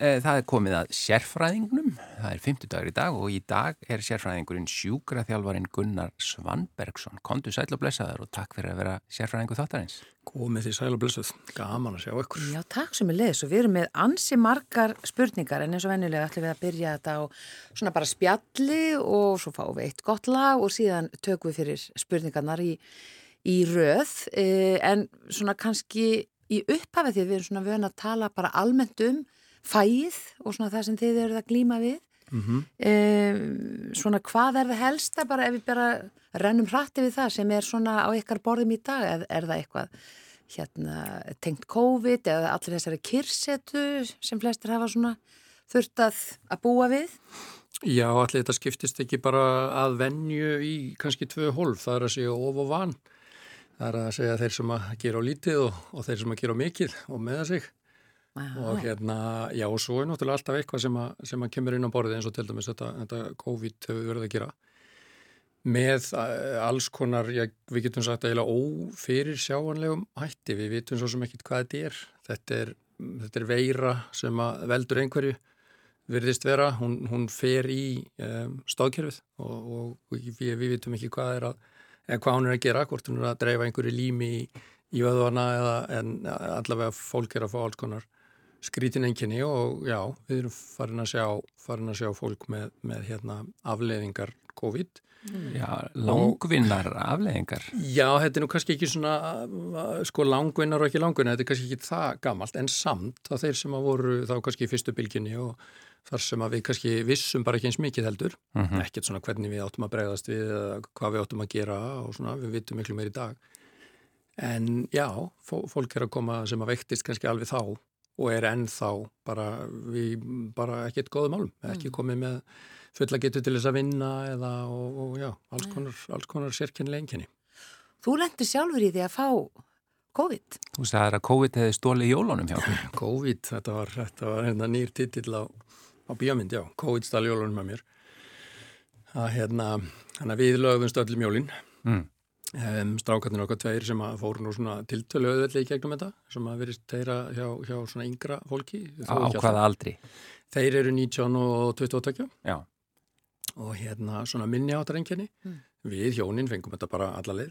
e, það er komið að sérfræðingnum, það er 50 dagur í dag og í dag er sérfræðingurinn sjúkraþjálfarin Gunnar Svanbergsson. Kondu sæl og blessaður og takk fyrir að vera sérfræðingu þáttarins. Komið því sæl og blessuð, gaman að sjá ykkur. Já, takk sem er leiðis og við erum með ansi margar spurningar en eins og vennilega ætlum við að byrja þetta á svona bara spjalli og svo fáum við eitt gott lag og síðan tökum við fyrir spurningarnar í, í röð eh, en svona kannski í upphafið því að við erum svona vöna að tala bara almennt um fæið og svona það sem þið eruð að glýma við. Mm -hmm. um, svona hvað er það helsta bara ef við bara rennum hratti við það sem er svona á ykkar borðum í dag? Er, er það eitthvað hérna tengt COVID eða allir þessari kyrsetu sem flestir hafa svona þurft að, að búa við? Já, allir þetta skiptist ekki bara að vennju í kannski tvö hólf, það er að segja of og van. Það er að segja þeir sem að gera á lítið og, og þeir sem að gera á mikið og meða sig Aha. og hérna, já og svo er náttúrulega alltaf eitthvað sem að, sem að kemur inn á borðið eins og til dæmis þetta, þetta COVID hefur verið að gera. Með eh, alls konar, já, við getum sagt að ófyrir sjáanlegum hætti, við vitum svo sem ekki hvað þetta er. Þetta er, þetta er veira sem að veldur einhverju virðist vera, hún, hún fer í um, stáðkerfið og, og, og við, við vitum ekki hvað er að en hvað hún er að gera, hvort hún er að dreifa einhverju lími í, í vöðvana eða en allavega fólk er að fá alls konar skrítin enginni og já, við erum farin að sjá, farin að sjá fólk með, með hérna, afleðingar COVID. Já, langvinnar afleðingar. Já, þetta er nú kannski ekki svona, sko langvinnar og ekki langvinnar, þetta er kannski ekki það gamalt, en samt að þeir sem að voru þá kannski í fyrstu bylginni og þar sem að við kannski vissum bara ekki eins mikið heldur, mm -hmm. ekkert svona hvernig við áttum að bregðast við, hvað við áttum að gera og svona, við vitum miklu meir í dag. En já, fólk er að koma sem að veiktist kannski alveg þá og er ennþá bara, við, bara ekkert góðum álum, ekki mm. komið með fulla getur til þess að vinna eða og, og já, alls konar, alls konar sérkennileg enginni. Þú lendi sjálfur í því að fá COVID. Þú sagði að COVID hefði stólið jólunum hjá. COVID, þetta var, þetta var hérna nýr titill á, á bíamind, já, COVID stál jólunum með mér. Það hérna, hann að við lögumst öllum jólinn. Mm. Um, strákarnir okkar tveir sem að fóru nú svona tiltölu auðveldi í gegnum þetta sem að verist þeirra hjá, hjá svona yngra fólki. Á hvaða aldri? Þeir eru 19 og 22 Já. og hérna svona minni áttarengjani mm. við hjónin fengum þetta bara alla leið.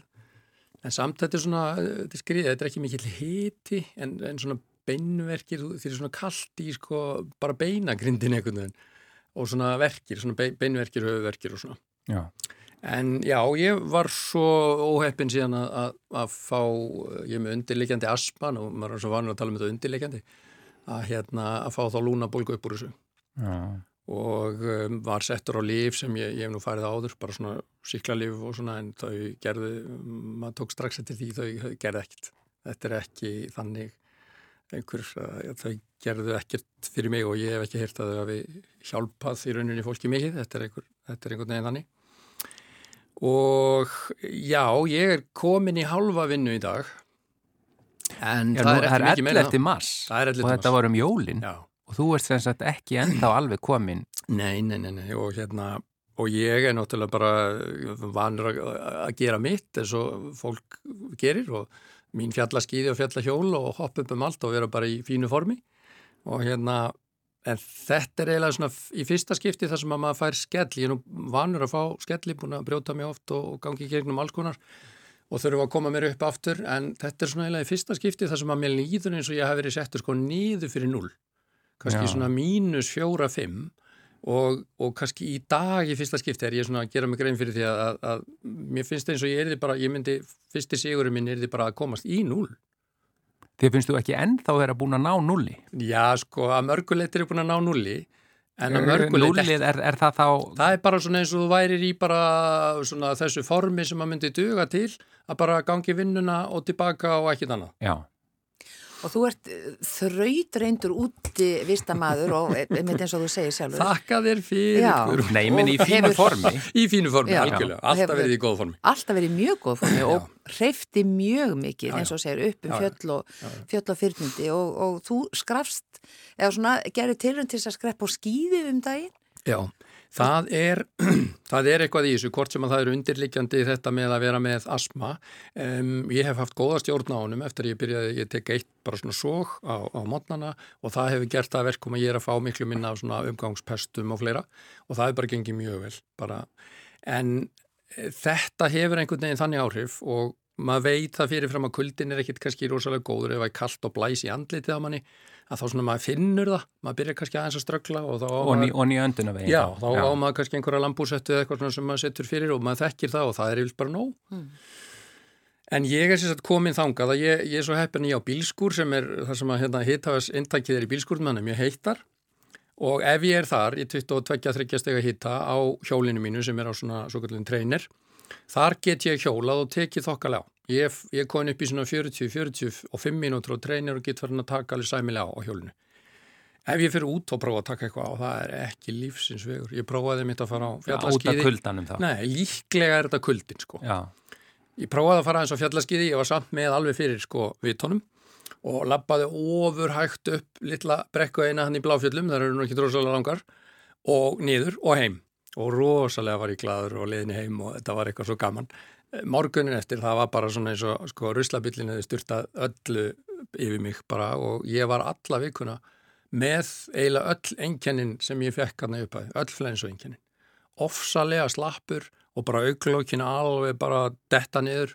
En samt þetta er svona þetta er, skrið, þetta er ekki mikill hiti en, en svona beinverkir þeir eru svona kallt í sko bara beinagrindin veginn. Og svona verkir, svona beinverkir, höfuverkir og svona. Já En já, ég var svo óheppin síðan að, að, að fá, ég er með undirleikjandi aspan og maður er svo vanur að tala um þetta undirleikjandi, að, hérna, að fá þá lúnabólgu upp úr þessu. Já. Og um, var settur á líf sem ég, ég hef nú farið áður, bara svona síklarlíf og svona, en þau gerðu, maður tók strax eftir því, þau gerðu ekkert. Þetta er ekki þannig einhver, þau gerðu ekkert fyrir mig og ég hef ekki heyrt að þau hafi hjálpað í rauninni fólki mikið, þetta er, einhver, þetta er einhvern veginn þannig og já, ég er komin í halva vinnu í dag en já, það, nú, er það er 11. mars og þetta var um jólin já. og þú ert sem sagt ekki ennþá alveg komin Nei, nei, nei, nei. og hérna og ég er náttúrulega bara vanur að gera mitt eins og fólk gerir og mín fjallaskýði og fjallahjól og hoppa upp um allt og vera bara í fínu formi og hérna En þetta er eiginlega svona í fyrsta skipti þar sem að maður fær skell. Ég er nú vanur að fá skelli, búin að brjóta mig oft og gangi í gegnum alls konar og þurfa að koma mér upp aftur. En þetta er svona eiginlega í fyrsta skipti þar sem að mér nýður eins og ég hef verið settur sko nýðu fyrir null. Kanski Já. svona mínus fjóra, fimm og, og kannski í dag í fyrsta skipti er ég svona að gera mig grein fyrir því að, að, að mér finnst eins og ég er því bara, ég myndi, fyrsti sigurinn minn er því bara að komast í null. Þið finnst þú ekki ennþá að vera búin að ná nulli? Já, sko, að mörgulegt er búin að ná nulli. En að mörgulegt ekki. Er, er það þá... Það er bara svona eins og þú værir í bara svona þessu formi sem að myndi duga til að bara gangi vinnuna og tilbaka og ekkit annað. Já og þú ert eh, þraut reyndur úti vistamaður og eh, með eins og þú segir sjálfur. Þakka þér fyrir Nei, menn í fínu hefur, formi. Í fínu formi, já, algjörlega, alltaf verið í góð formi. Alltaf verið í mjög góð formi já. og hreyfti mjög mikið eins og segir upp um fjöll og, fjöll og fyrnindi og, og þú skrafst eða svona gerir tilrönd til að skrepp á skýði um daginn? Já, Það er, það er eitthvað í þessu, hvort sem að það eru undirlikjandi þetta með að vera með asma. Um, ég hef haft góða stjórn á honum eftir ég byrjaði, ég tek eitt bara svona sóg á, á mótnana og það hefur gert það verkum að ég er að fá miklu minna af svona umgangspestum og fleira og það er bara gengið mjög vel. Bara. En e, þetta hefur einhvern veginn þannig áhrif og maður veit það fyrirfram að kuldin er ekkit kannski rosalega góður ef það er kallt og blæs í andlitið á manni að þá svona maður finnur það, maður byrjar kannski aðeins að ströggla og þá og ný, ný önduna veginn já, þá já. á maður kannski einhverja lambúsettu eða eitthvað sem maður setur fyrir og maður þekkir það og það er yfir bara nóg mm. en ég er sérstaklega komin þangað að ég, ég er svo heppin í á bílskur sem er það sem að hérna, hittafas intakið er í bílskurnmannum, ég heitar og ef ég er þar í 22-23 steg að hitta á hjólinu mínu sem er á svona svo kallin treynir þar get ég hjólað og tekið þokkala á Ég, ég kom upp í svona 40-45 mínútur og treynir og get verið að taka alveg sæmilega á, á hjólunu. Ef ég fyrir út og prófa að taka eitthvað á, það er ekki lífsins vegur. Ég prófaði mitt að fara á fjallaskiði. Út af kuldanum þá? Nei, líklega er þetta kuldin sko. Já. Ég prófaði að fara eins á fjallaskiði, ég var samt með alveg fyrir sko vitónum og lappaði ofur hægt upp litla brekku eina hann í bláfjöllum, það eru nú ekki drosalega langar, og niður og heim. Og rosalega var ég gladur og leðin heim og þetta var eitthvað svo gaman. Morgunin eftir það var bara svona eins og sko ruslabillin hefði styrtað öllu yfir mig bara og ég var alla vikuna með eiginlega öll enkennin sem ég fekk hann að, öll flensu enkennin ofsalega slappur og bara auklokkin alveg bara detta niður.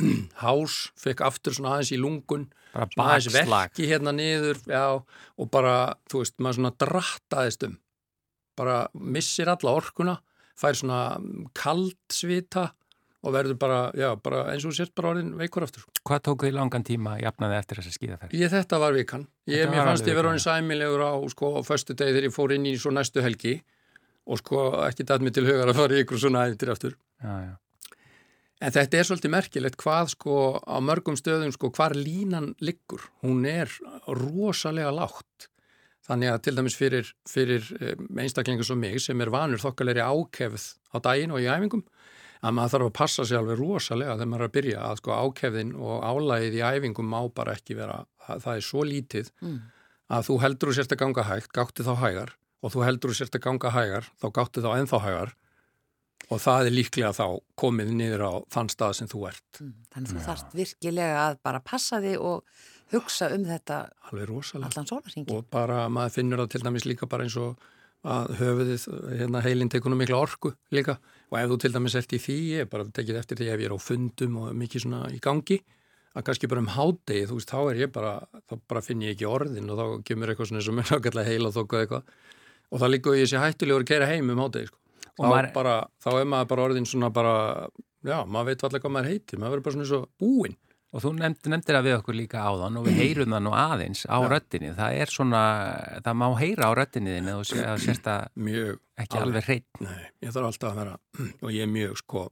Hás, fekk aftur svona aðeins í lungun aðeins vekki hérna niður já, og bara, þú veist, maður svona drattaðist um bara missir alla orkuna fær svona kaldsvita og verður bara, já, bara eins og sért bara orðin veikur aftur. Hvað tók þið langan tíma jafnaði eftir þessa skíðaferð? Ég þetta var vikan. Ég, mér fannst ég verið orðin sæmilegur á, sko, á förstu degi þegar ég fór inn í svo næstu helgi og sko ekki dætt mig til hugar að fara ykkur svona eftir aftur. Já, já. En þetta er svolítið merkilegt hvað sko á mörgum stöðum sko hvar línan liggur. Hún er rosalega lágt. Þannig að til dæmis fyrir, fyrir eh, einstaklingar svo mig sem er vanur þokkalegri ákefð á daginn og í æfingum að maður þarf að passa sér alveg rosalega þegar maður er að byrja að sko ákefðin og álægið í æfingum má bara ekki vera, það er svo lítið mm. að þú heldur þú sérst að ganga hægt, gáttu þá hægar og þú heldur þú sérst að ganga hægar, þá gáttu þá ennþá hægar og það er líklega þá komið niður á þann stað sem þú ert. Mm. Þannig að þú þarfst virkilega að bara passa þig og hugsa um þetta allan sólarhingi. Og bara maður finnur það til dæmis líka bara eins og að höfuðið, hérna heilin tekunum mikla orku líka og ef þú til dæmis ert í því, ég er bara tekið eftir því ef ég er á fundum og mikið svona í gangi að kannski bara um hádegi, þú veist, þá er ég bara þá bara finn ég ekki orðin og þá kemur eitthvað svona sem er nákvæmlega heila þokku eitthvað og þá líka ég sé hættulegur að kera heim um hádegi, sko. Þá, maður... bara, þá er maður bara orðin svona bara já, maður veit allir hvað maður heitir, maður verður bara svona svo búinn Og þú nefnd, nefndir að við okkur líka á þann og við heyrum það nú aðeins á ja. röttinni. Það er svona, það má heyra á röttinni þinn eða sé, sérst að ekki alveg, hreitt. Nei, ég þarf alltaf að vera, og ég er mjög sko,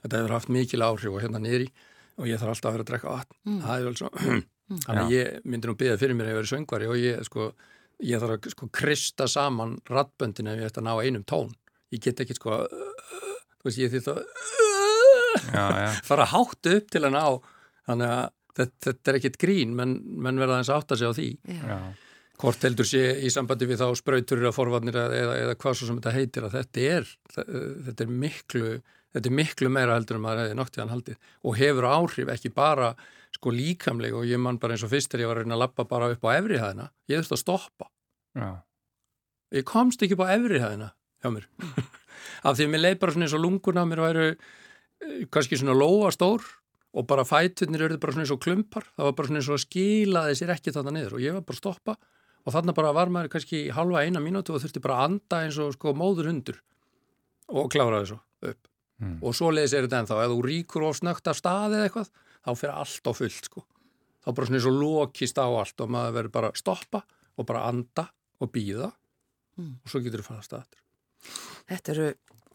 þetta hefur haft mikil áhrif og hérna niðri og ég þarf alltaf að vera að drekka vatn. Mm. Það er alveg svo, þannig að ég myndir nú byggja fyrir mér að ég veri söngvari og ég sko, ég þarf að sko krista saman rattböndin ef ég ætti að ná einum tón. Ég get ekki sko, þú veist, ég þýtt að fara hátt upp til að ná þannig að þetta, þetta er ekkit grín menn, menn verða eins að segja á því Já. hvort heldur sé í sambandi við þá spröytur eða forvarnir eða, eða hvað svo sem þetta heitir að þetta er þetta er miklu, þetta er miklu meira heldur en maður hefði noktíðan haldið og hefur áhrif ekki bara sko líkamleg og ég man bara eins og fyrst er ég var að reyna að lappa bara upp á efrihæðina ég þurfti að stoppa Já. ég komst ekki upp á efrihæðina hjá mér af því að mér leið bara svona eins og lunguna mér væru eh, kannski svona lóa stór og bara fæturnir eru bara svona eins og klumpar það var bara svona eins og að skilaði sér ekki þarna niður. Og ég var bara að stoppa og þarna bara var maður kannski halva eina mínúti og þurfti bara að anda eins og sko móður hundur og klára þessu upp. Mm. og svo leiðis er þetta ennþá, ef þú ríkur of snögt af staði eða eitthvað, þá fyrir allt á fullt sko, þá bara svona eins og lokist á allt og maður verður bara að stoppa og bara anda og býða mm. og svo getur þú fara að staða Þetta eru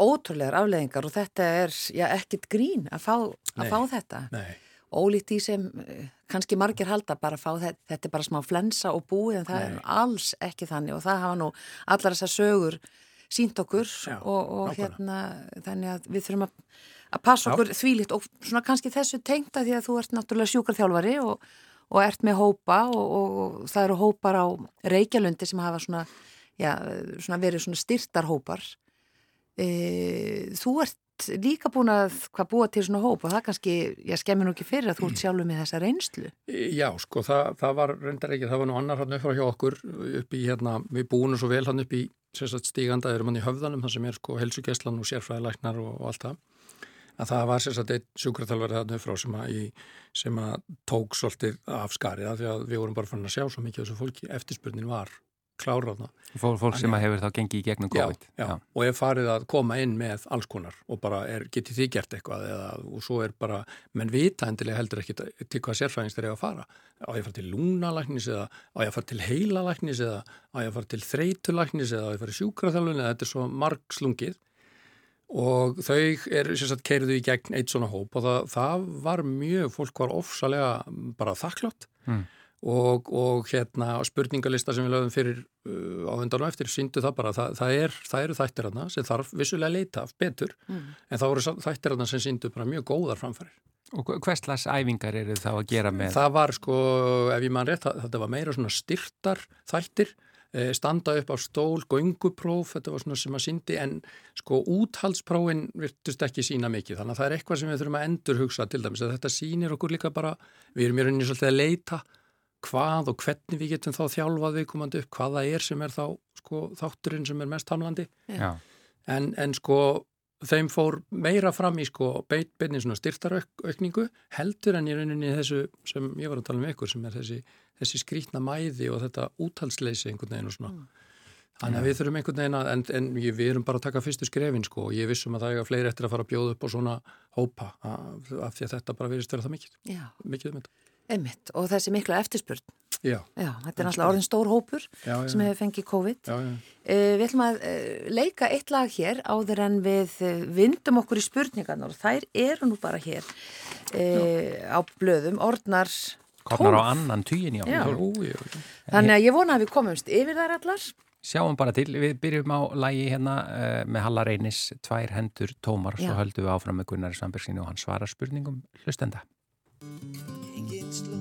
ótrúlegar afleðingar og þetta er já, ekkit grín að fá, að nei, fá þetta. Nei. Ólíkt í sem eh, kannski margir halda bara að fá þetta, þetta er bara smá flensa og búið en það nei. er alls ekki þannig og það hafa nú allar þessar sögur sínt okkur já, og, og hérna þannig að við þurfum að, að passa okkur já. þvílitt og svona kannski þessu tengta því að þú ert náttúrulega sjúkarþjálfari og, og ert með hópa og, og það eru hópar á Reykjalundi sem hafa svona, svona verið svona styrtarhópar e, þú ert líka búin að hvað búa til svona hóp og það kannski, ég skemmir nú ekki fyrir að þú ert sjálfur með þessa reynslu. Já, sko, það, það var reyndar ekki, það var nú annar hann upp frá hjá okkur upp í hérna, við búinum svo vel hann upp í stíganda, erum hann í höfðanum, það sem er sko helsugesslan og sérfræðilegnar og, og allt það að það var sérstaklega einn sjúkraþjálfari þarna frá sem að, í, sem að tók svolítið af skarið af því að við vorum bara fann að sjá svo mikið þessu fólki eftirspurnin var kláraðna. Fólk, fólk sem hefur þá gengið í gegnum COVID. Já, já, og er farið að koma inn með alls konar og bara er, getið því gert eitthvað eða, og svo er bara, menn vita endilega heldur ekki til hvað sérfræðings þeir eru að fara. Á ég að fara til lúnalæknis eða á ég að fara til heilalæknis eða á ég að fara til þreytulæknis eða á ég að fara sjúkraþjálfun eða þetta er svo marg slungið og þau er sérstaklega keirðu í gegn eitt svona hóp og það, það var mjög, fólk var ofsalega bara þakklátt mm. Og, og hérna spurningalista sem við lögum fyrir uh, á undan og eftir síndu það bara, það, það, er, það eru þættir aðna sem þarf vissulega að leita af betur mm. en það voru þættir aðna sem síndu bara mjög góðar framfærir. Og hvers slags æfingar eru þá að gera með? Það var sko, ef ég mann rétt, þetta var meira svona styrtar þættir Eh, standa upp á stól, göngupróf, þetta var svona sem að syndi en sko úthalsprófin virtust ekki sína mikið þannig að það er eitthvað sem við þurfum að endur hugsa til dæmis að þetta sínir okkur líka bara, við erum í rauninni svolítið að leita hvað og hvernig við getum þá þjálfað viðkomandi upp, hvaða er sem er þá sko þátturinn sem er mest hamlandi en, en sko þeim fór meira fram í sko beit, beitin svona styrtaraukningu heldur en í rauninni þessu sem ég var að tala um ykkur sem er þessi þessi skrítna mæði og þetta úthalsleysi einhvern veginn og svona. Mm. Þannig að við þurfum einhvern veginn að, en, en við erum bara að taka fyrstu skrefin sko og ég vissum að það er að fleiri eftir að fara að bjóða upp á svona hópa af, því að þetta bara verist verið það mikið. Já. Mikið um þetta. Emmitt og þessi mikla eftirspurn. Já. Já, þetta er náttúrulega orðin stór hópur já, já. sem hefur fengið COVID. Já, já. Uh, við ætlum að uh, leika eitt lag hér áður en við uh, vindum okkur í spurningarnar og þær eru nú bara hér á blöðum, orðnar Komnar á annan týjin, já. já. Þannig að ég vona að við komumst yfir þær allar. Sjáum bara til, við byrjum á lægi hérna uh, með Halla Reynis, tvær hendur tómar, svo höldum við áfram með Gunnar Svanbergsinu og hann svarar spurningum hlustenda. Sló Jörðin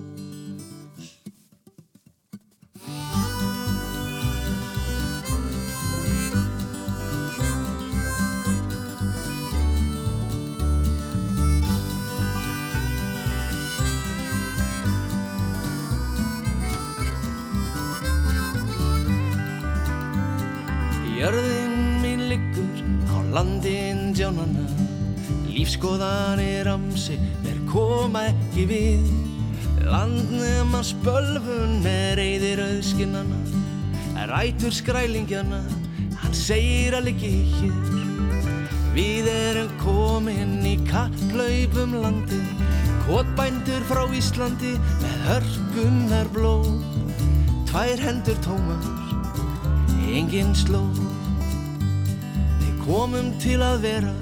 mín liggur á landin djánana Lífskoðanir amsi mér koma ekki við Landnum að spölfun með reyðir auðskinnana Rætur skrælingjana, hann segir að liggi hér. Við erum komin í kapplaupum landi Kotbændur frá Íslandi með hörkunar blóð. Tvær hendur tómar, engin slóð. Komum til að vera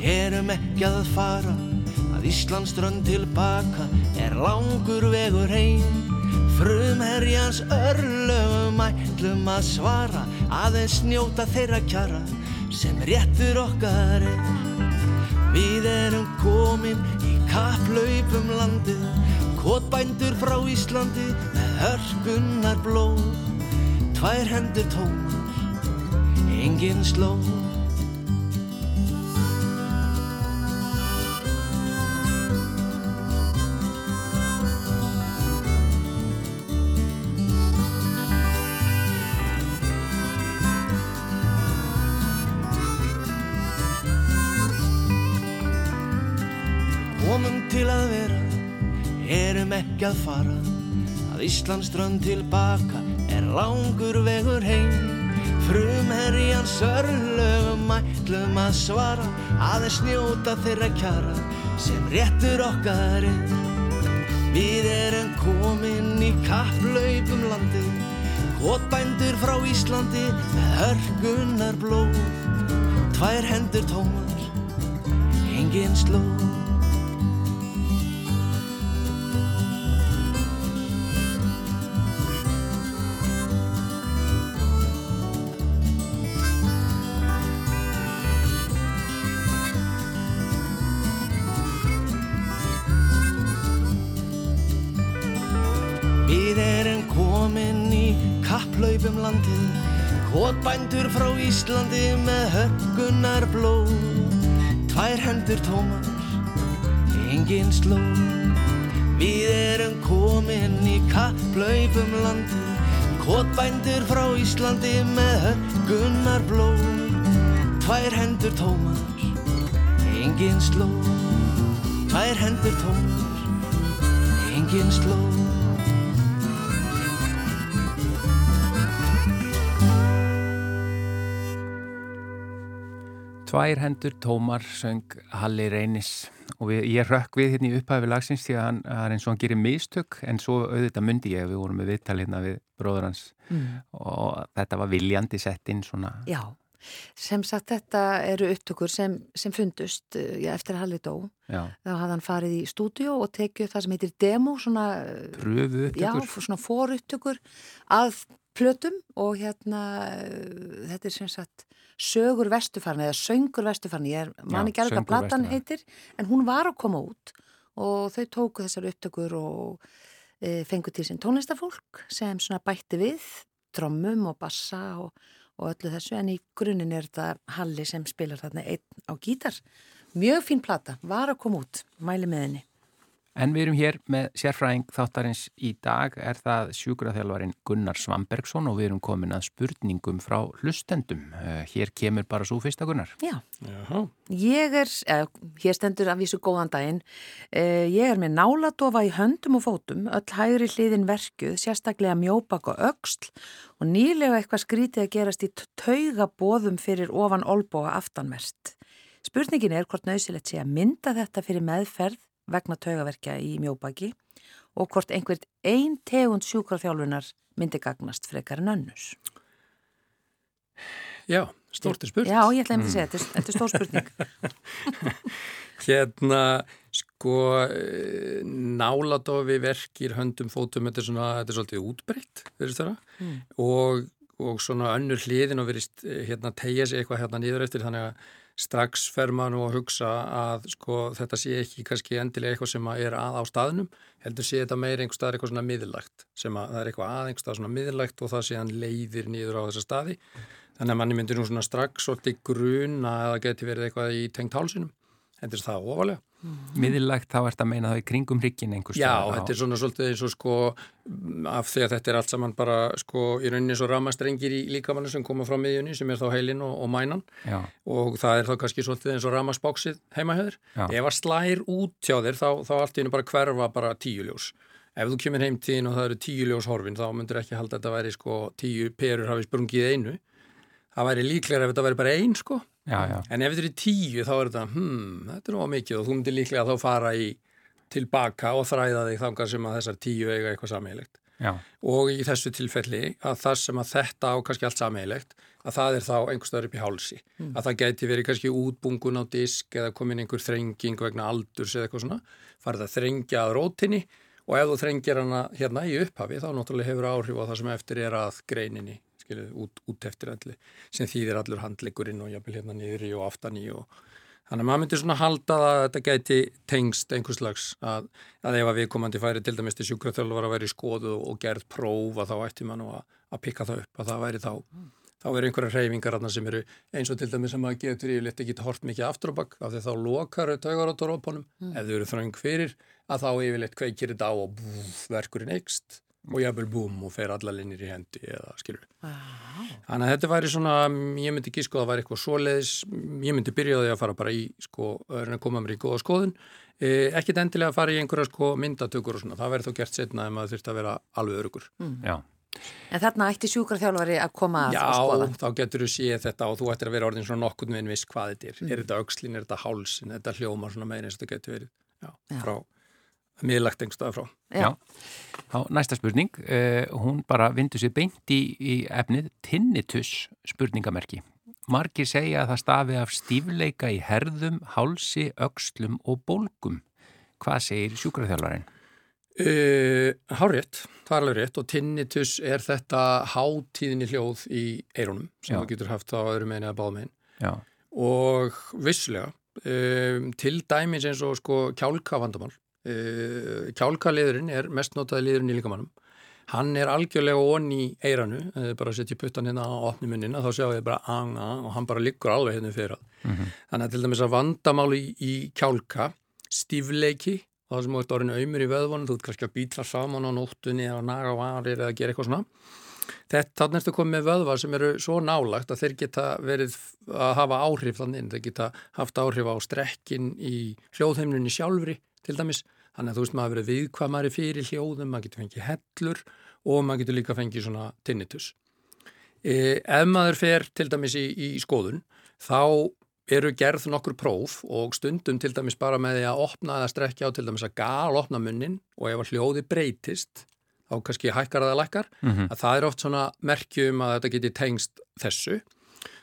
erum ekki að fara að Íslandströnd tilbaka er langur vegur heim. Frumherjans örlögum ætlum að svara aðeins njóta þeirra kjara sem réttur okkar er. Við erum komin í kaplaupum landið kotbændur frá Íslandi með hörkunnar blóð tvær hendur tómar engin slóð ekki að fara. Að Íslandströnd tilbaka er langur vegur heim. Frumherjan sörlögum ætlum að svara aðeins njóta þeirra kjara sem réttur okkar er. Við erum komin í kapplaupum landið Kotbændur frá Íslandi með hörgunar blóð Tvær hendur tómar, engin slóð hlaupum landið Hótbændur frá Íslandi með höggunar blóð Tvær hendur tómar, engin sló Við erum komin í kapplaupum landið Hótbændur frá Íslandi með höggunar blóð Tvær hendur tómar, engin sló Tvær hendur tómar, engin sló Tvær hendur tómar söng Halli Reynis og við, ég rökk við hérna í upphæfi lagsins því að hann er eins og hann gerir mistök en svo auðvitað myndi ég við vorum með viðtal hérna við bróður hans mm. og þetta var viljandi sett inn svona. Já, sem sagt þetta eru upptökur sem, sem fundust eh, já, eftir að Halli dó. Já. Þá hafði hann farið í stúdíu og tekið það sem heitir demo, svona pröfu upptökur. Já, svona fórupptökur að plötum og hérna eh, þetta er sem sagt sögur vestufarni eða söngur vestufarni, ég er manni ekki alveg að platan heitir, en hún var að koma út og þau tóku þessar upptökur og e, fengu til sín tónlistafólk sem svona bætti við drömmum og bassa og, og öllu þessu en í grunninn er þetta Halli sem spilar þarna einn á gítar. Mjög fín plata, var að koma út mæli með henni En við erum hér með sérfræðing þáttarins í dag er það sjúkraþjálfarin Gunnar Svambergsson og við erum komin að spurningum frá hlustendum. Eh, hér kemur bara svo fyrsta Gunnar. Já, Jaha. ég er, eh, hér stendur að vísu góðan daginn, eh, ég er með náladofa í höndum og fótum, öll hægri hliðin verkuð, sérstaklega mjóbak og öxl og nýlega eitthvað skrítið að gerast í tauga bóðum fyrir ofan olboga aftanverst. Spurningin er hvort nöysilegt sé að mynda þetta fyrir meðferð vegna taugaverkja í mjóbaki og hvort einhvert einn tegund sjúkrafjálfunar myndi gagnast frekar en önnus. Já, stórti spurning. Já, ég ætlaði að segja, þetta, þetta er stór spurning. hérna, sko, eh, náladofi verkir höndum fótum, þetta er svona, þetta er svolítið útbreytt, verður það? Mm. Og, og svona önnur hliðin og verist eh, hérna tegja sig eitthvað hérna nýður eftir þannig að strax fer maður nú að hugsa að sko, þetta sé ekki kannski endilega eitthvað sem er að á staðnum, heldur sé þetta meir einhver stað eitthvað svona miðlægt, sem að það er eitthvað að einhver stað svona miðlægt og það sé hann leiðir nýður á þessa staði. Þannig að manni myndir nú svona strax svolítið gruna að það geti verið eitthvað í tengt hálsinum, hendur það ofalega. Miðlægt þá ert að meina það í kringum hrikkin einhvers Já, á... þetta er svona svolítið eins og sko af því að þetta er allt saman bara sko í rauninni svo ramastrengir í líkamannu sem koma frá miðjunni sem er þá heilin og, og mænan Já. og það er þá kannski svolítið eins og ramasbóksið heimahöður. Ef að slær út hjá þér þá, þá allt í hennu bara hverfa bara tíu ljós. Ef þú kemur heim tíðin og það eru tíu ljós horfin þá myndur ekki halda að þetta væri sko tíu perur hafið sprungið einu. Það væri líklega ef þetta væri bara einn sko Já, já. En ef þetta er tíu þá er þetta, hmm, þetta er náða mikið og þú myndir líklega þá fara í tilbaka og þræða þig þangar sem að þessar tíu eiga eitthvað sammeilegt. Og í þessu tilfelli að það sem að þetta á kannski allt sammeilegt, að það er þá einhver stöður upp í hálsi. Mm. Að það geti verið kannski útbungun á disk eða komin einhver þrenging vegna aldurs eða eitthvað svona. Farið að þrengja að rótinni og ef þú þrengir hana hérna í upphafi þá náttúrulega hefur áhrif á það sem eftir er að greininni skilu, út, út eftir allir sem þýðir allur handleikurinn og jafnvel hérna niður í og aftan í og þannig að maður myndir svona halda að þetta gæti tengst einhvers slags að, að ef að við komandi færi til dæmis til sjúkraþjálfur að vera í skoðu og gerð prófa þá ætti maður að, að pikka það upp að það væri þá mm. þá eru einhverja reyfingar sem eru eins og til dæmis sem að getur yfirleitt ekki hort mikið aftur og bakk af því þá lokar taugar á torópunum mm. ef þau eru þröng fyrir að þá yfirleitt kveikir þetta á og búf, verkurinn eikst og jafnvel búm og fer alla linnir í hendi eða skilur ah. þannig að þetta væri svona ég myndi ekki sko að það væri eitthvað svoleiðis ég myndi byrjaði að fara bara í sko að koma mér í góða skoðun eh, ekkit endilega að fara í einhverja sko myndatökur og svona, það væri þó gert setna ef maður þurfti að vera alveg örugur mm. En þarna ætti sjúkarþjálfari að koma að skoða? Já, þá getur þú séð þetta og þú ættir að vera orðin svona nokkurn veginn viss hvað þetta er mm. er þetta aukslin, er þetta hálsin, er þetta hljóma svona meira eins og þetta getur verið Já, Já. frá miðlagt einhverstað frá. Já, þá næsta spurning, uh, hún bara vindur sér beint í, í efnið tinnitus spurningamerki. Margir segja að það stafi af stífleika í herðum, hálsi, öxlum og bólgum. Hvað segir sjúkraþjálfarinn? Uh, Hárétt, það er alveg rétt og tinnitus er þetta hátíðinni hljóð í eironum sem þú getur haft á öðrum meðin eða báðum meðin og visslega um, til dæmis eins og sko kjálkavandamál Uh, kjálkaliðurinn er mest notaði liðurinn í líkamannum hann er algjörlega onni í eiranu, eða bara setja puttan hérna á opni munina, þá sjáu ég bara anga og hann bara liggur alveg hérna fyrir mm -hmm. þannig að til dæmis að vandamáli í, í kjálka, stífleiki það sem ert orðinu auðmur í vöðvonu þú ert kannski að býtla saman á nóttunni eða naga varir eða gera eitthvað svona. Þetta er næstu komið með vöðvar sem eru svo nálagt að þeir geta verið að hafa áhrif þannig, þeir geta haft áhrif á strekkin í hljóðheimlunni sjálfri til dæmis Þannig að þú veist maður verið viðkvamari fyrir hljóðum, maður getur fengið hellur og maður getur líka fengið svona tinnitus. E, ef maður fer til dæmis í, í skoðun þá eru gerð nokkur próf og stundum til dæmis bara með því að opna eða strekja á til dæmis að gal opna munnin og ef hljóði breytist þá kannski hækkar eða lækkar mm -hmm. að það er oft svona merkjum að þetta geti tengst þessu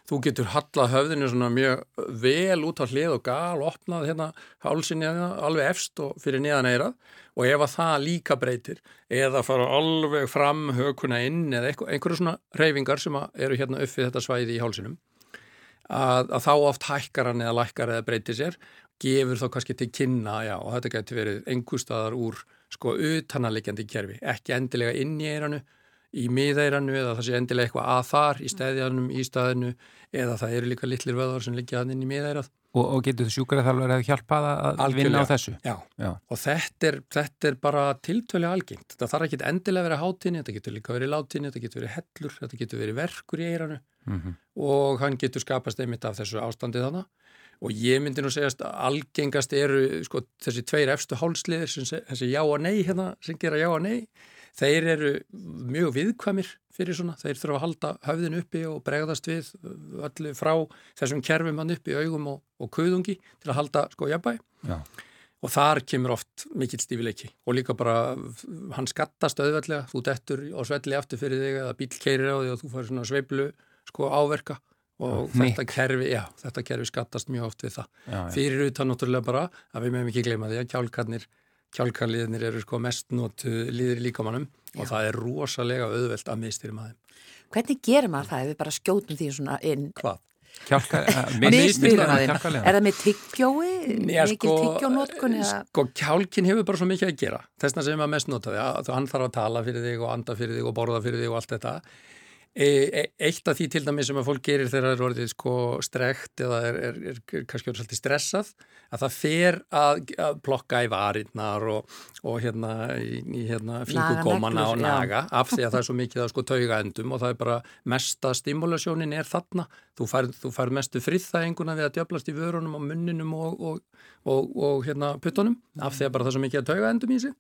þú getur hallað höfðinu svona mjög vel út á hlið og gal opnað hérna hálsinni hérna, alveg efst og fyrir niðan eirað og ef að það líka breytir eða fara alveg fram hökuna inn eða einhverju svona reyfingar sem eru hérna uppið þetta svæði í hálsinum að, að þá oft hækkar hann eða lækkar eða breytir sér gefur þá kannski til kynna já og þetta getur verið einhverstaðar úr sko utananleikjandi kerfi ekki endilega inn í eiranu í miðeiranu eða það sé endilega eitthvað að þar í stæðjanum, í staðinu eða það eru líka litlir vöðar sem liggja hann inn í miðeirað. Og, og getur þú sjúkrað þarf að hjálpa það að vinna á þessu? Já, Já. og þetta er, þetta er bara tiltölu algengt. Þetta þarf ekki endilega að vera hátinni, þetta getur líka verið látinni, þetta getur verið hellur, þetta getur verið verkur í eiranu mm -hmm. og hann getur skapast einmitt af þessu ástandið þannig og ég myndi nú segjast að algengast eru sko, þessi tveir efstu hálsliðir, þessi já og nei hérna, sem gera já og nei þeir eru mjög viðkvæmir fyrir svona, þeir þurfa að halda höfðin uppi og bregðast við öllu frá þessum kerfum hann uppi, augum og, og kuðungi til að halda sko jafnbæ Já. og þar kemur oft mikill stífileiki. Og líka bara hann skattast auðveldlega, þú dettur og svelli aftur fyrir þig eða bíl keirir á þig og þú fær svona sveiblu sko áverka. Og já, þetta kerfi, já, þetta kerfi skattast mjög oft við það. Já, fyrir utan náttúrulega bara að við meðum ekki gleyma því að kjálkarnir kjálkarliðinir eru sko mest notu liðir í líkamannum og það er rosalega auðvelt að mistýra maður. Hvernig gerir maður það ef við bara skjótum því svona inn? Hvað? Mistýra maður. Er það með tyggjói? Mikið sko, tyggjónótkun? Sko kjálkin hefur bara svo mikið að gera. Þessna sem maður mest notaði að hann þarf að tala fyrir þig og anda fyrir þig og borða fyrir þig og allt þetta. E, e, eitt af því til dæmi sem að fólk gerir þegar það er orðið sko strekt eða er, er, er, er kannski orðið svolítið stressað að það fer að, að plokka í varinnar og, og hérna í, í hérna fingugómana og naga af því að það er svo mikið að sko tauga endum og það er bara mesta stimulasjónin er þarna. Þú fær, þú fær mestu friðþæginguna við að djöblast í vörunum og munninum og, og, og hérna puttunum af því að bara það er svo mikið að tauga endum í sig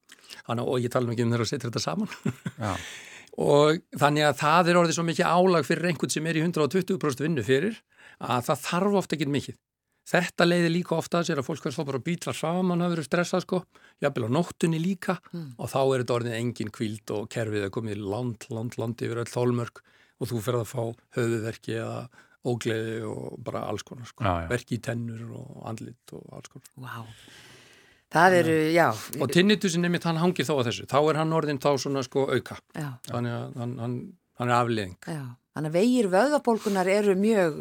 Þannig, og ég tala mikið um þeirra að setja þetta saman og þannig að það er orðið svo mikið álag fyrir einhvern sem er í 120% vinnu fyrir að það þarf ofta ekki mikið. Þetta leiði líka ofta að sér að fólk verður þá bara að býtla saman að vera stressað sko, jafnvel á nóttunni líka mm. og þá er þetta orðið engin kvíld og kerfið að komið land, land, land yfir öll þólmörk og þú ferð að fá höfuverki eða ógleði og bara alls konar sko, já. verki í tennur og andlit og alls konar. Wow. Það eru, já. Og tinnitusin nefnitt hann hangir þá að þessu. Þá er hann orðin þá svona sko auka. Já. Þannig að hann, hann, hann er afliðing. Já. Þannig að vegir vöðabólkunar eru mjög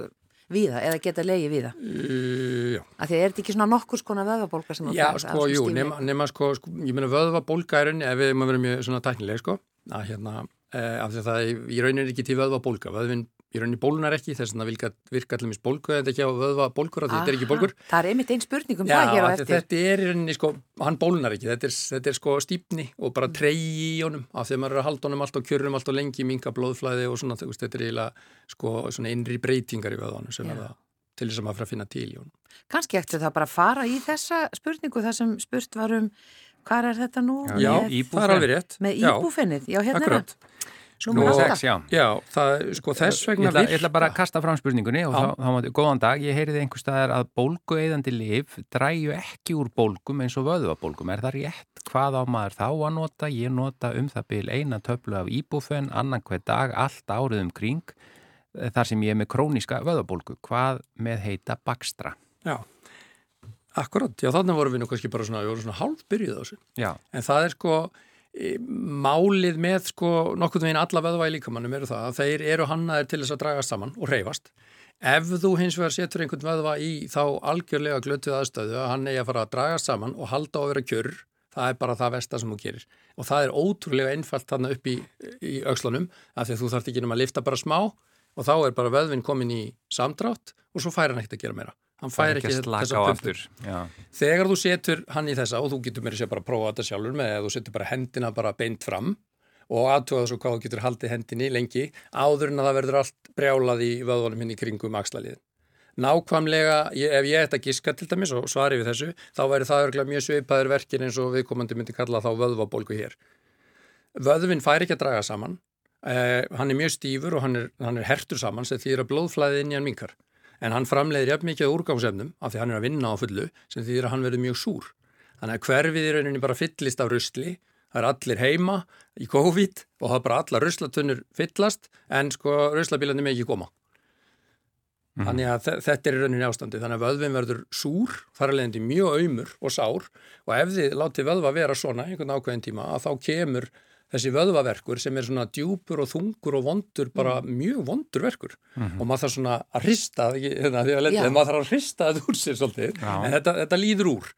víða eða geta leiði víða. Uh. Af því er þetta ekki svona nokkur skona vöðabólka sem? Já, sko, jú, nema, nema sko, sko, ég meina vöðabólka er unni, ef við erum að vera mjög svona tæknileg, sko, að hérna, eh, af því að það er, í rauninni ekki til vöðabólka. Vöðvinn í rauninni bólnar ekki, þess að það virka allir mís bólku þetta ekki á að vöðva bólkur þetta er ekki bólkur. Það er einmitt einn spurning um Já, það hér á eftir. Þetta er í rauninni sko, hann bólnar ekki, þetta er, þetta er sko stípni og bara treyji í honum af því að maður er að halda honum allt og kjörum allt og lengi minga blóðflæði og svona, þetta er eiginlega sko svona innri breytingar í vöðvanum sem Já. er það til þess að maður fyrir að finna til í honum. Kanski eftir það bara fara í þessa spurningu þar sem spurt varum hvað er þetta nú? Já, með, Númer 6, já. Já, það, sko þess vegna virka. Ég ætla bara að kasta fram spurningunni og þá, þá mátu, góðan dag, ég heyriði einhver staðar að bólgueðandi liv dræju ekki úr bólgum eins og vöðvabólgum. Er það rétt? Hvað á maður þá að nota? Ég nota um það byl eina töflu af íbúfenn, annan hver dag, allt árið um kring, eh, þar sem ég er með króniska vöðvabólgu. Hvað með heita bakstra? Já. Akkurat, já þannig vorum við nú kannski bara svona, við vorum svona hálf byrjuð á þessu. Já. En það er sko, málið með sko nokkur veginn alla í líkamannum eru það að þeir eru hannaðir til þess að dragast saman og reyfast. Ef þú hins vegar setur einhvern vöðva í þá algjörlega glötuð aðstöðu að hann eigi að fara að dragast saman og halda á að vera kjörr það er bara það versta sem þú gerir og það er ótrúlega einfalt þarna upp í, í aukslunum af því að þú þarf ekki um að lifta bara smá og þá er bara vöðvinn komin í samdrátt og svo fær hann ekkert að gera meira hann fær ekki, ekki þessa pumpur þegar þú setur hann í þessa og þú getur mér að sé bara að prófa þetta sjálfur með að þú setur bara hendina bara beint fram og aðtöða svo hvað þú getur haldið hendinni lengi áður en að það verður allt brjálað í vöðvunum hinn í kringum axlaliðin nákvæmlega, ég, ef ég ætta að giska til dæmis og svari við þessu, þá væri það örglega mjög sveipaður verkin eins og viðkomandi myndi kalla þá vöðvabólgu hér. Vöðvin fær ekki að draga saman, eh, hann er mjög stífur og hann er, hann er hertur saman sem þýðir að blóðflæðið inn í hann minkar. En hann framleiðir jafn mikið úrgámsefnum af því hann er að vinna á fullu sem þýðir að hann verður mjög súr. Þannig að hverfið í rauninni bara fyllist af rusli, það er allir heima í COVID og það er bara allar ruslatunur fyllast en sko ruslabílandi með ekki koma. Mm. Þannig að þetta er í rauninni ástandi. Þannig að vöðvin verður súr, þar er leiðandi mjög auðmur og sár og ef þið látið vöðva vera svona einhvern ákveðin tíma að þá kemur þessi vöðvaverkur sem er svona djúpur og þungur og vondur, bara mm. mjög vondur verkur mm -hmm. og maður þarf svona að hrista, hérna, maður þarf að hrista þetta úr sér svolítið, Já. en þetta, þetta líður úr.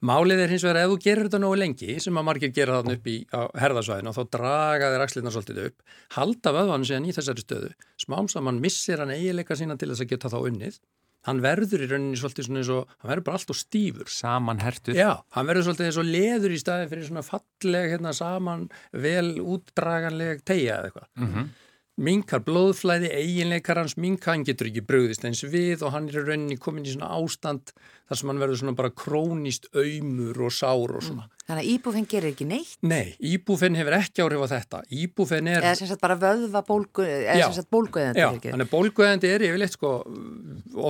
Málið er hins vegar ef þú gerir þetta nógu lengi sem að margir gera þarna upp í herðarsvæðinu og þá draga þeir axlirna svolítið upp halda vöðvann síðan í þessari stöðu smám saman missir hann eiginleika sína til þess að geta þá unnið hann verður í rauninni svolítið svona eins og hann verður bara allt og stífur. Saman hertur já, hann verður svolítið eins og leður í staði fyrir svona falleg hérna saman vel útdraganleg tegja eða eitthvað. Mm -hmm minkar blóðflæði, eiginleikar hans minka, hann getur ekki bröðist eins við og hann er í rauninni komin í svona ástand þar sem hann verður svona bara krónist auðmur og sár og svona. Mm. Þannig að íbúfinn gerir ekki neitt? Nei, íbúfinn hefur ekki áhrif á þetta. Íbúfinn er... Eða sem sagt bara vöðva bólgu, eða sem sagt bólguðandi. Já, þannig að bólguðandi er yfirleitt sko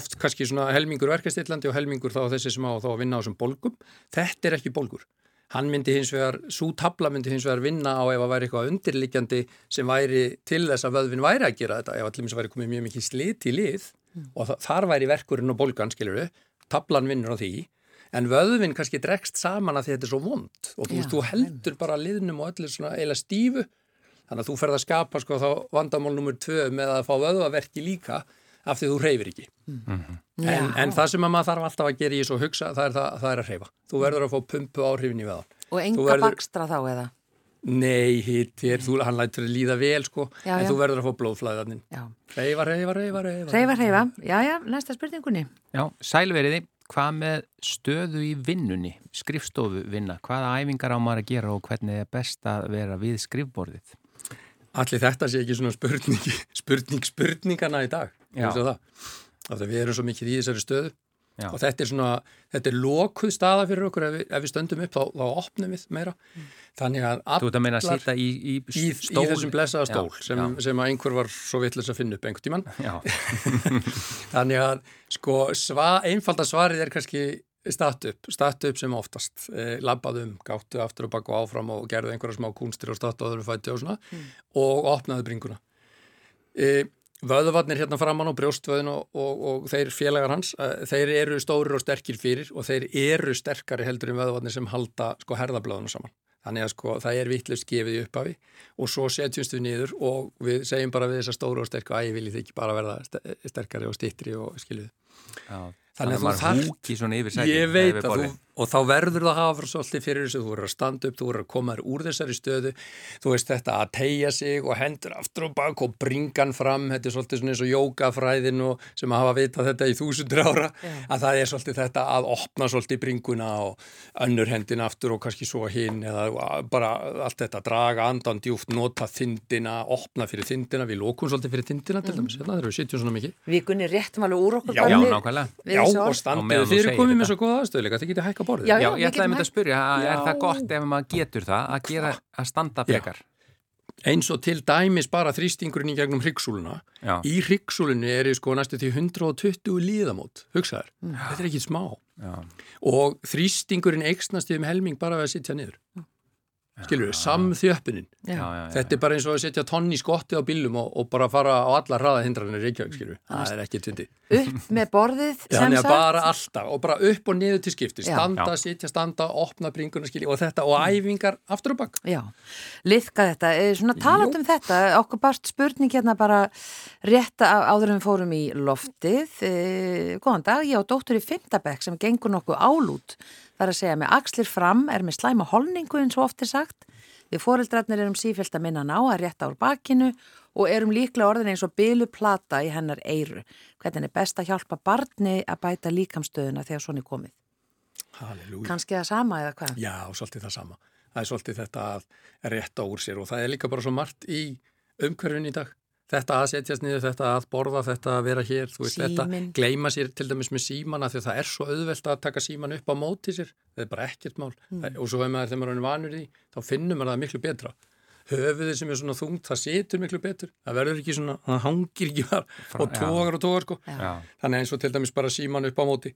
oft kannski svona helmingur verkastillandi og helmingur þá þessi sem á þá að vinna á þessum bólgum. Þetta er ekki bólgur hann myndi hins vegar, svo tabla myndi hins vegar vinna á ef að væri eitthvað undirlikjandi sem væri til þess að vöðvin væri að gera þetta, ef allir mis væri komið mjög mikið slit í lið mm. og þar væri verkurinn og bolgan, skiljuru, tablan vinnur á því, en vöðvin kannski dregst saman að þetta er svo vond og þú, þú heldur bara liðnum og öllir svona eila stífu, þannig að þú ferð að skapa sko þá vandamál numur tvö með að fá vöðvaverki líka af því þú reyfir ekki. Mm -hmm. en, en það sem maður þarf alltaf að gera í þessu hugsa, það er, það, það er að reyfa. Þú verður að fá pumpu áhrifin í veðan. Og enga verður... bakstra þá eða? Nei, hitt þú, hann lætur að líða vel sko, já, en já. þú verður að fá blóðflæðaninn. Reyfa, reyfa, reyfa, reyfa. Reyfa, já, já, næsta spurningunni. Já, sælveriði, hvað með stöðu í vinnunni, skrifstofu vinna, hvaða æfingar á maður að gera og hvernig er best að vera við skrifborðið? Allir þetta sé ekki svona spurning, spurning, spurningana í dag, Af því við erum svo mikið í þessari stöðu Já. og þetta er svona, þetta er lokuð staða fyrir okkur ef við, ef við stöndum upp þá, þá opnum við meira. Mm. Þannig að allar... Þú ert að meina að sýta í, í stól? Í, í þessum blessaða stól Já. Sem, sem að einhver var svo vittlust að finna upp einhvern tíman. Þannig að sko sva, einfalda svarið er kannski statt upp sem oftast eh, labbaðum, gáttu aftur og bakku áfram og gerðu einhverja smá kunstir og statt og fætti og svona mm. og opnaðu bringuna eh, Vöðuvarnir hérna framann á brjóstvöðin og, og, og þeir félagar hans, þeir eru stórir og sterkir fyrir og þeir eru sterkari heldur en vöðuvarnir sem halda sko herðablöðunum saman. Þannig að sko það er vittlust gefið í upphafi og svo setjumst við niður og við segjum bara við þessa stóru og sterku að ég viljið ekki bara verða sterkari og stittri og skiljuð. Já. Þannig að það húki svona yfir sækjum. Ég veit að þú, og þá verður það að hafa svolítið fyrir þessu, þú verður að standa upp, þú verður að koma þér úr þessari stöðu, þú veist þetta að tegja sig og hendur aftur og bak og bringan fram, þetta er svolítið svona eins og jókafræðin og sem að hafa vitað þetta í þúsundur ára, yeah. að það er svolítið þetta að opna svolítið bringuna og önnur hendin aftur og kannski svo hinn eða bara allt þetta, draga andan djúft, nota þindina, opna fyrir þindina, við lókum svolítið fyrir þindina til dæmis, hérna okkur. Já, og standið fyrir komið með svo góða aðstöðleika, þið getið hækka borðið. Já, já, ég ætlaði að mynda að spyrja, er það gott ef maður getur það að gera að standa frekar? Eins og til dæmis bara þrýstingurinn í gegnum hryggsúluna. Í hryggsúlunni er ég sko næstu til 120 líðamót, hugsaður. Þetta er ekki smá. Já. Og þrýstingurinn eiksnast yfir helming bara við að sitja niður skilur við, samþjöppinin þetta er bara eins og að setja tonni skotti á bílum og, og bara fara á alla hraðahindranir Reykjavík, skilur við, það er ekki tvindi upp með borðið sem sagt. bara alltaf og bara upp og niður til skipti standa, já. sitja, standa, opna bringuna skilur og þetta og æfingar aftur og bakk Já, liðka þetta, eh, svona talat um þetta okkur barst spurning hérna bara rétt áður en við fórum í loftið, e, góðan dag, ég á dóttur í Findabæk sem gengur nokkuð álút Það er að segja með axlir fram er með slæma holningu eins og oft er sagt. Við foreldrarnir erum sífælt að minna ná að rétta úr bakinu og erum líklega orðin eins og bylu plata í hennar eiru. Hvernig er best að hjálpa barni að bæta líkamstöðuna þegar svona er komið? Halleluja. Kanski það sama eða hvað? Já, svolítið það sama. Það er svolítið þetta að rétta úr sér og það er líka bara svo margt í umhverfin í dag. Þetta að setjast niður, þetta að borða, þetta að vera hér, þú veist, þetta gleima sér til dæmis með símana því það er svo auðvelt að taka síman upp á móti sér, það er bara ekkert mál. Mm. og svo hefur maður þegar maður er vanur í, þá finnum maður það miklu betra höfuðið sem er svona þungt, það setur miklu betur. Það verður ekki svona, það hangir ekki var og tógar og tógar sko. Já. þannig eins og til dæmis bara síman upp á móti.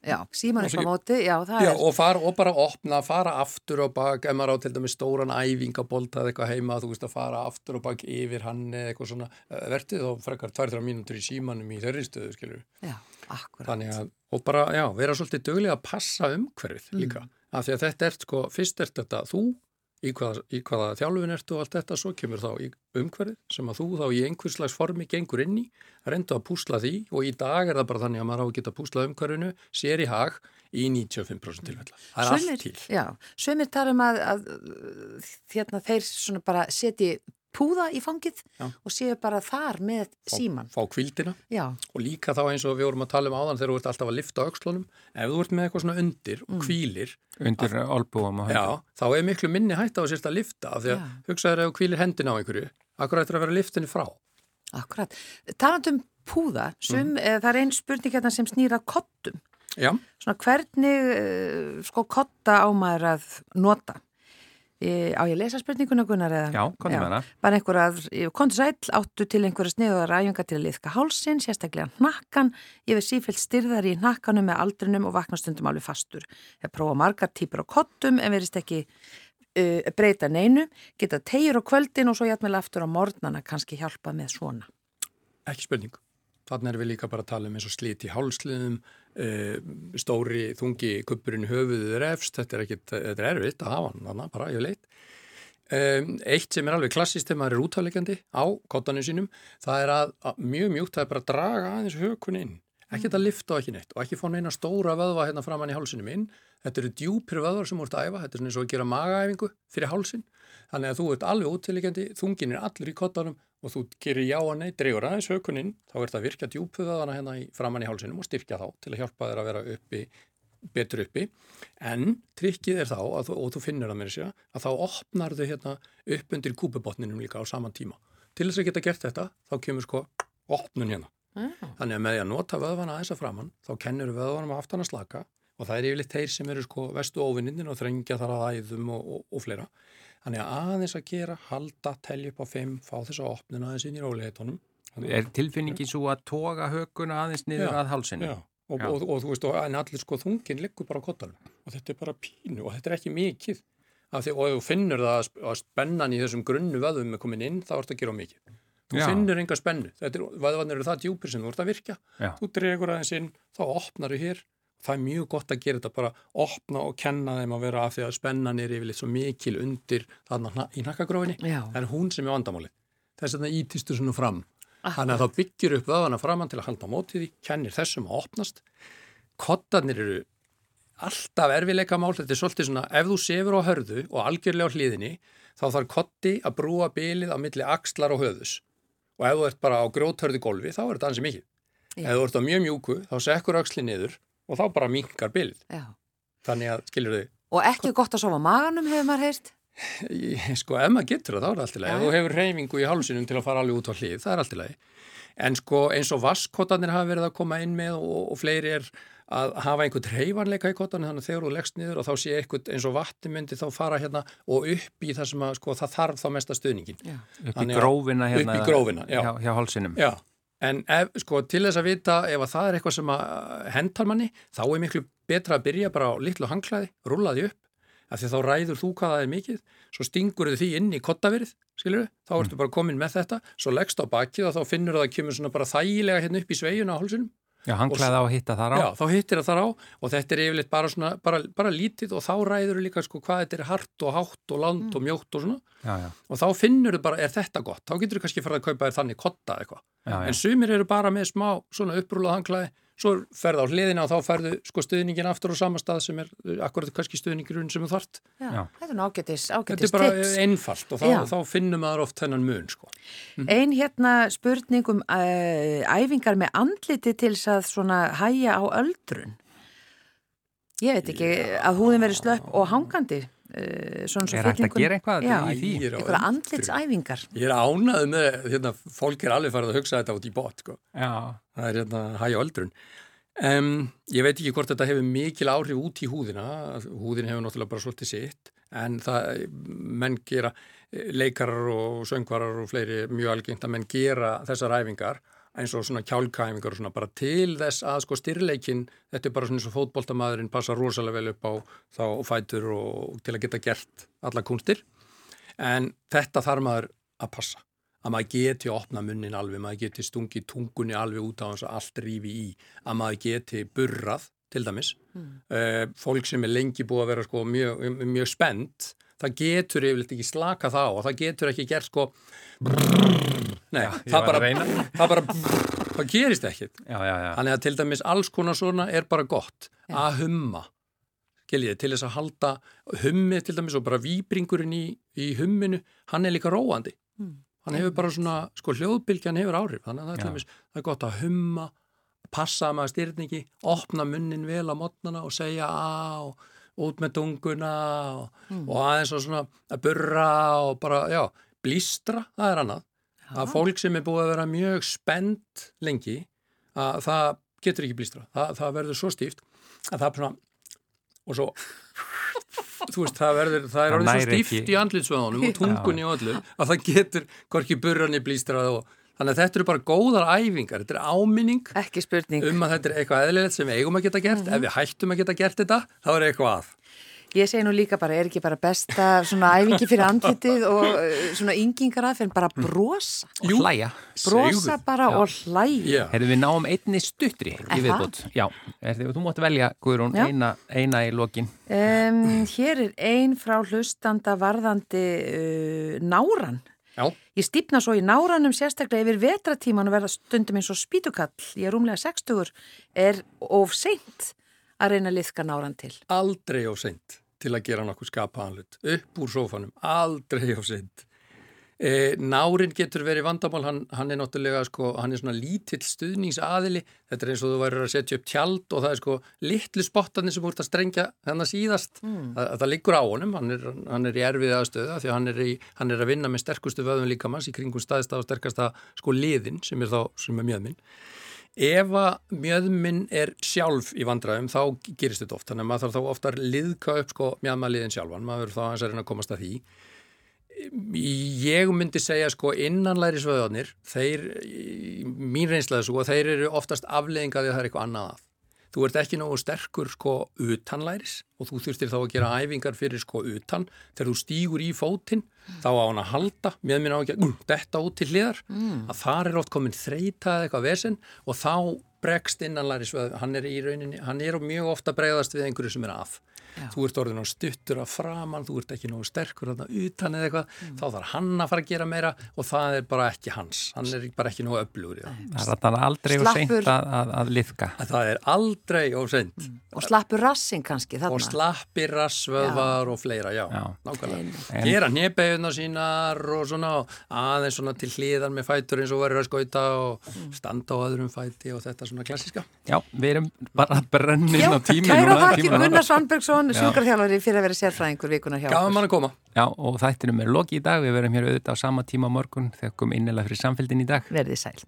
Já, síman upp á móti, já það já, er og, fara, og bara opna, fara aftur og bak, ef maður á til dæmis stóran æfingabolt eða eitthvað heima, þú veist að fara aftur og bak yfir hann eða eitthvað svona. Eh, vertið og frekar 2-3 mínútur í símanum í þeirri stöðu, skilur Já, akkurat. Þannig að, og bara, já, vera svolítið dögulega að passa umhverfið líka, mm. af því að þetta er sko, fyrst er þetta þú í hvaða, í hvaða þjálfun ertu og allt þetta, svo kemur þá umhverfið sem að þú þá í einhvers slags formi gengur inn í, reyndu að púsla því og í dag er það bara þannig að maður á að geta púsla umhverfinu, sér í hag í 95% tilfella. Það er Sumir, allt til. Já, sömur tala um að, að þérna, þeir setji púða í fangið Já. og séu bara þar með fá, síman. Fá kvildina Já. og líka þá eins og við vorum að tala um áðan þegar þú ert alltaf að lifta aukslunum, ef þú ert með eitthvað svona undir og kvílir. Mm. Undir olbúum og hættu. Já, þá er miklu minni hætt á að sérst að lifta af því að hugsaður ef þú kvílir hendina á einhverju, akkur ættir að vera liftinni frá. Akkurat. Talandum púða, sum, mm. það er einn spurning hérna sem snýra kottum. Já. Svona hvernig sko kotta ámæður að nota? Á ég að lesa spurninguna Gunnar eða? Já, kontum með hana. Bara einhver að, kontur sæl, áttu til einhverja sniðuða ræjunga til að liðka hálsin, sérstaklega nakkan. Ég veið sífælt styrðar í nakkanum með aldrinum og vaknastundum alveg fastur. Ég prófa margar típur á kottum en verist ekki uh, breyta neinu. Geta tegjur á kvöldin og svo hjáttmjöla aftur á morgnana kannski hjálpa með svona. Ekki spurning. Þannig er við líka bara að tala um eins og slít í hálsliðum, stóri þungi kuppurinn höfuðið er efst, þetta er, ekkit, þetta er erfitt að hafa hann, þannig bara ég leit. Um, eitt sem er alveg klassist þegar maður er útafleikandi á kottanum sínum, það er að, að mjög mjúkt það er bara að draga aðeins hökun inn, ekki að lifta og ekki neitt og ekki fá neina stóra vöðva hérna framann í hálsinum inn. Þetta eru djúpir vöðvar sem úr þetta æfa, þetta er svona eins og að gera magaæfingu fyrir hálsin, þannig að þú ert alveg útafleikandi, þungin er allur í kottanum og þú gerir já og nei, dregur aðeins hökuninn, þá er það að virka djúpuðaðana hérna í, framann í hálsinum og styrkja þá til að hjálpa þér að vera uppi, betur uppi. En trikkið er þá, þú, og þú finnir það með þessu, að þá opnar þau hérna upp undir kúpubotninum líka á saman tíma. Til þess að geta gert þetta, þá kemur sko opnun hérna. Mm. Þannig að með því að nota vöðvana aðeins að framann, þá kennur vöðvanum að aftan að slaka og það er yfirleitt þeir sem eru sko vestu óvinnindin og þrengja þar að æðum og, og, og fleira. Þannig að aðeins að gera, halda, telja upp á fimm, fá þess að opnuna aðeins inn í róleitónum. Er tilfinningi svo að toga hökuna aðeins niður já, að hálsinu? Já, og, og, og þú veist, en allir sko þungin liggur bara á kottanum og þetta er bara pínu og þetta er ekki mikið. Því, og ef þú finnur það að spennan í þessum grunnu vöðum er komin inn, þá ert að gera mikið. Þú já. finnur enga spennu. Vöðvarnir eru það djúpir sem þú ert að virka. Já. Þú dregur aðeins inn, þá opnar þú hér það er mjög gott að gera þetta bara opna og kenna þeim að vera af því að spennan er yfirleitt svo mikil undir þarna í nakkagrófinni það er hún sem er vandamáli þess að það ítistu svona fram. Aha. þannig að þá byggir upp vöðana framann til að halda á mótið því kennir þessum að opnast. Kottarnir eru alltaf erfileika mál, þetta er svolítið svona ef þú sefur á hörðu og algjörlega á hliðinni þá þarf kotti að brúa bilið á milli axlar og höðus og ef þú ert bara á gróthörðu gólfi þá er þetta ansið mikið. Já. ef þú ert á mjög mjúku þá sekkur axli niður og þá bara minkar bylð. Þannig að, skilur þau... Og ekki gott að sofa maganum, hefur maður heyrt? Sko, ef maður getur það, þá er það allt í lagi. Ef þú hefur reyfingu í hálsinum til að fara alveg út á hlið, það er allt í lagi. En sko, eins og vaskkotanir hafa verið að koma inn með og, og fleiri er að hafa einhvern reyfanleika í kotan þannig að þegar þú leggst niður og þá sé einhvern eins og vatni myndi þá fara hérna og upp í það sem að sko það þarf þá mesta stöðningin. Já. Upp í grófina hérna. Upp í grófina, já. Hjá, hjá hálsinum. Já. En ef, sko, til þess að vita ef að það er eitthvað sem hendar manni, þá er miklu betra að byrja bara á litlu hanglaði, því upp, af því þá ræður þú hvað það er mikið, svo stingur þið því inn í kottaverið, skilur þau, þá ertu bara komin með þetta, svo leggst á bakið og þá finnur það að kemur svona bara þægilega hérna upp í sveiguna á hálsunum Já, hanglaði á að hitta þar á. Já, þá hittir það þar á og þetta er yfirleitt bara, svona, bara, bara lítið og þá ræður þú líka sko hvað þetta er hart og hátt og land mm. og mjótt og svona já, já. og þá finnur þú bara, er þetta gott? Þá getur þú kannski farið að kaupa þér þannig kotta eitthvað. En sumir eru bara með smá svona upprúlað hanglaði, svo ferðu á hliðina og þá ferðu sko stuðningin aftur á sama stað sem er akkurat kannski stuðningurinn sem þú þart. Já, Já. þetta er nú ágætis, Þetta ágætis er bara tips. einfalt og þá, Já. þá finnum maður oft þennan mun sko. Ein hérna spurning um uh, æfingar með andliti til þess að svona hæja á öldrun. Ég veit ekki að húðin veri slöpp og hangandi. Uh, svona svo Er hægt að gera eitthvað Já, í því? Öldrun. andlitsæfingar. Ég er ánað með, hérna, fólk er alveg farið að hugsa þetta út í bot sko. Já, það er hérna hægja öldrun um, ég veit ekki hvort þetta hefur mikil áhrif út í húðina húðin hefur náttúrulega bara svolítið sitt en það, menn gera leikarar og söngvarar og fleiri mjög algengt að menn gera þessar æfingar eins og svona kjálkaæfingar og svona bara til þess að sko styrleikin þetta er bara svona eins og fótboltamaðurinn passa rosalega vel upp á þá fætur og til að geta gert alla kunstir en þetta þarf maður að passa að maður geti opna munnin alveg, maður geti stungið tungunni alveg út á hans að allt rífi í, að maður geti burrað til dæmis. Mm. fólk sem er lengi búið að vera sko, mjög, mjög spennt, það getur yfirleitt ekki slaka þá og það getur ekki gert sko Nei, Já, það bara, reyna. það bara það gerist ekkit. já, já, já. Þannig að til dæmis alls konar svona er bara gott. Að humma. Skiljiði, til þess að halda hummið til dæmis og bara výbringurinn í, í humminu, hann er líka róandi. Hann hefur bara svona, sko hljóðbylgjan hefur áhrif, þannig að það er, til dæmis, það er gott að humma, passa maður styrningi, opna munnin vel á mótnana og segja á út með tunguna og, og aðeins og svona að burra og bara, já, blístra, það er annað að fólk sem er búið að vera mjög spennt lengi að það getur ekki blístra það, það verður svo stíft að það svona og svo þú veist, það verður, það er orðið svo stíft ekki- í andlitsvöðunum og tungunni og öllu að það getur hvorki burranni blístrað og þannig að þetta eru bara góðar æfingar. Þetta er áminning Ekki spurning. um að þetta er eitthvað eðlilegt sem við eigum að geta gert. Ef við hættum að geta gert þetta, þá er eitthvað að Ég segi nú líka bara, er ekki bara besta svona æfingi fyrir andlitið og uh, svona yngingar aðferð, bara brosa. Og hlæja. Brosa Segðu. bara og hlæja. Já. Herðu við náum einni stuttri í viðbútt. Já, er, þú mátt velja, Guðrún, Já. eina, eina í lokin. Um, hér er ein frá hlustanda varðandi uh, náran. Já, Ég stýpna svo í náranum sérstaklega yfir vetratíman og verða stundum eins og spýtukall. Ég er rúmlega 60 er of seint að reyna að liðka náran til. aldrei of seint til að gera nokkuð skapaðan hlut. Upp úr sófanum, aldrei of seint. E, Nárin getur verið vandamál, hann, hann er náttúrulega sko, hann er svona lítill stuðningsaðili. Þetta er eins og þú værir að setja upp tjald og það er sko litlu spottarnir sem úr að strengja þennan síðast. Það, það liggur á honum, hann er, hann er í erfið aðstöða því að hann er, í, hann er að vinna með sterkustu vöðum líkamanns í kringum staðista og sterkasta sko liðin sem er þá sem er mjöðminn Ef að mjöðminn er sjálf í vandræðum þá gerist þetta oft, þannig að maður þarf þá ofta að liðka upp sko mjöðmaliðin sjálfan, maður þá aðeins að reyna að komast að því. Ég myndi segja sko innanlæri svöðanir, þeir, mín reynslaði svo þeir eru oftast afleðingaði að það er eitthvað annað að. Þú ert ekki nógu sterkur sko utanlæris og þú þurftir þá að gera æfingar fyrir sko utan. Þegar þú stýgur í fótinn þá á hann að halda, með minn á ekki að detta út til hliðar, að þar er oft komin þreita eða eitthvað vesen og þá bregst innanlæris, hann er í rauninni, hann er mjög ofta bregðast við einhverju sem er að. Þú ert orðin á stuttur af framann, þú ert ekki nógu sterkur þarna utan eða eitthvað, þá þarf hann að fara að gera meira og það er bara ekki hans, hann er bara ekki nógu öflugur í það. Það er alltaf aldrei og seint að, að, að liðka. Að Það er aldrei óseint Og slappur rassin kannski þarna. og slappir rassvöðvar og fleira, já, Já. nákvæmlega. En- Gera hnebeiguna sínar og svona og aðeins svona til hliðar með fætur eins og verður að skauta og standa á öðrum fæti og þetta svona klassiska. Já, við erum bara brennin Já, á tíminu. kæra núna, þakki er Gunnar að- Svanbergsson, sjúkarþjálfari fyrir að vera sérfræðingur vikunar hjá okkur. mann að koma. Já, og þættinum er loki í dag. Við verum hér auðvitað á sama tíma morgun þegar kom innilega fyrir samfélgin í dag. Verðið sæl.